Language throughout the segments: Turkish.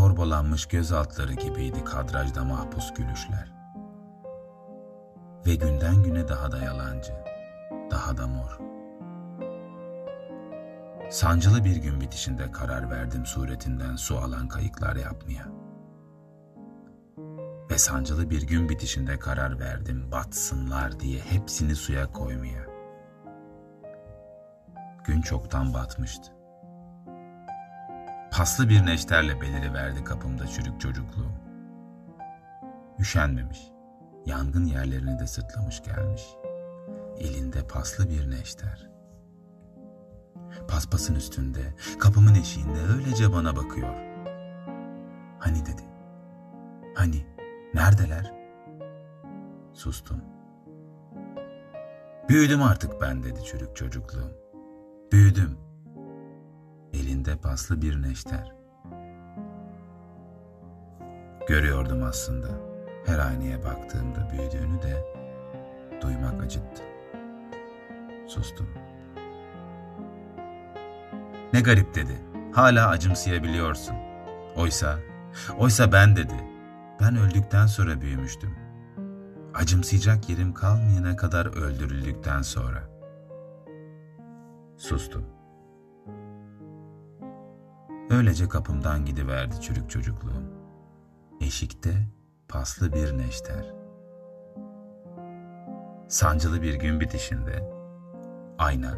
torbalanmış göz altları gibiydi kadrajda mahpus gülüşler. Ve günden güne daha da yalancı, daha da mor. Sancılı bir gün bitişinde karar verdim suretinden su alan kayıklar yapmaya. Ve sancılı bir gün bitişinde karar verdim batsınlar diye hepsini suya koymaya. Gün çoktan batmıştı. Paslı bir neşterle beliri verdi kapımda çürük çocukluğum. Üşenmemiş, yangın yerlerini de sırtlamış gelmiş. Elinde paslı bir neşter. Paspasın üstünde, kapımın eşiğinde öylece bana bakıyor. Hani dedi, hani, neredeler? Sustum. Büyüdüm artık ben dedi çürük çocukluğum. Büyüdüm elinde paslı bir neşter. Görüyordum aslında her aynaya baktığımda büyüdüğünü de duymak acıttı. Sustum. Ne garip dedi. Hala acımsayabiliyorsun. Oysa, oysa ben dedi. Ben öldükten sonra büyümüştüm. Acımsayacak yerim kalmayana kadar öldürüldükten sonra. Sustum. Öylece kapımdan gidiverdi çürük çocukluğum. Eşikte paslı bir neşter. Sancılı bir gün bitişinde ayna,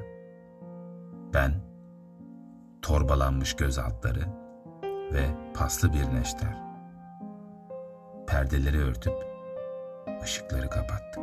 ben, torbalanmış göz altları ve paslı bir neşter. Perdeleri örtüp ışıkları kapattık.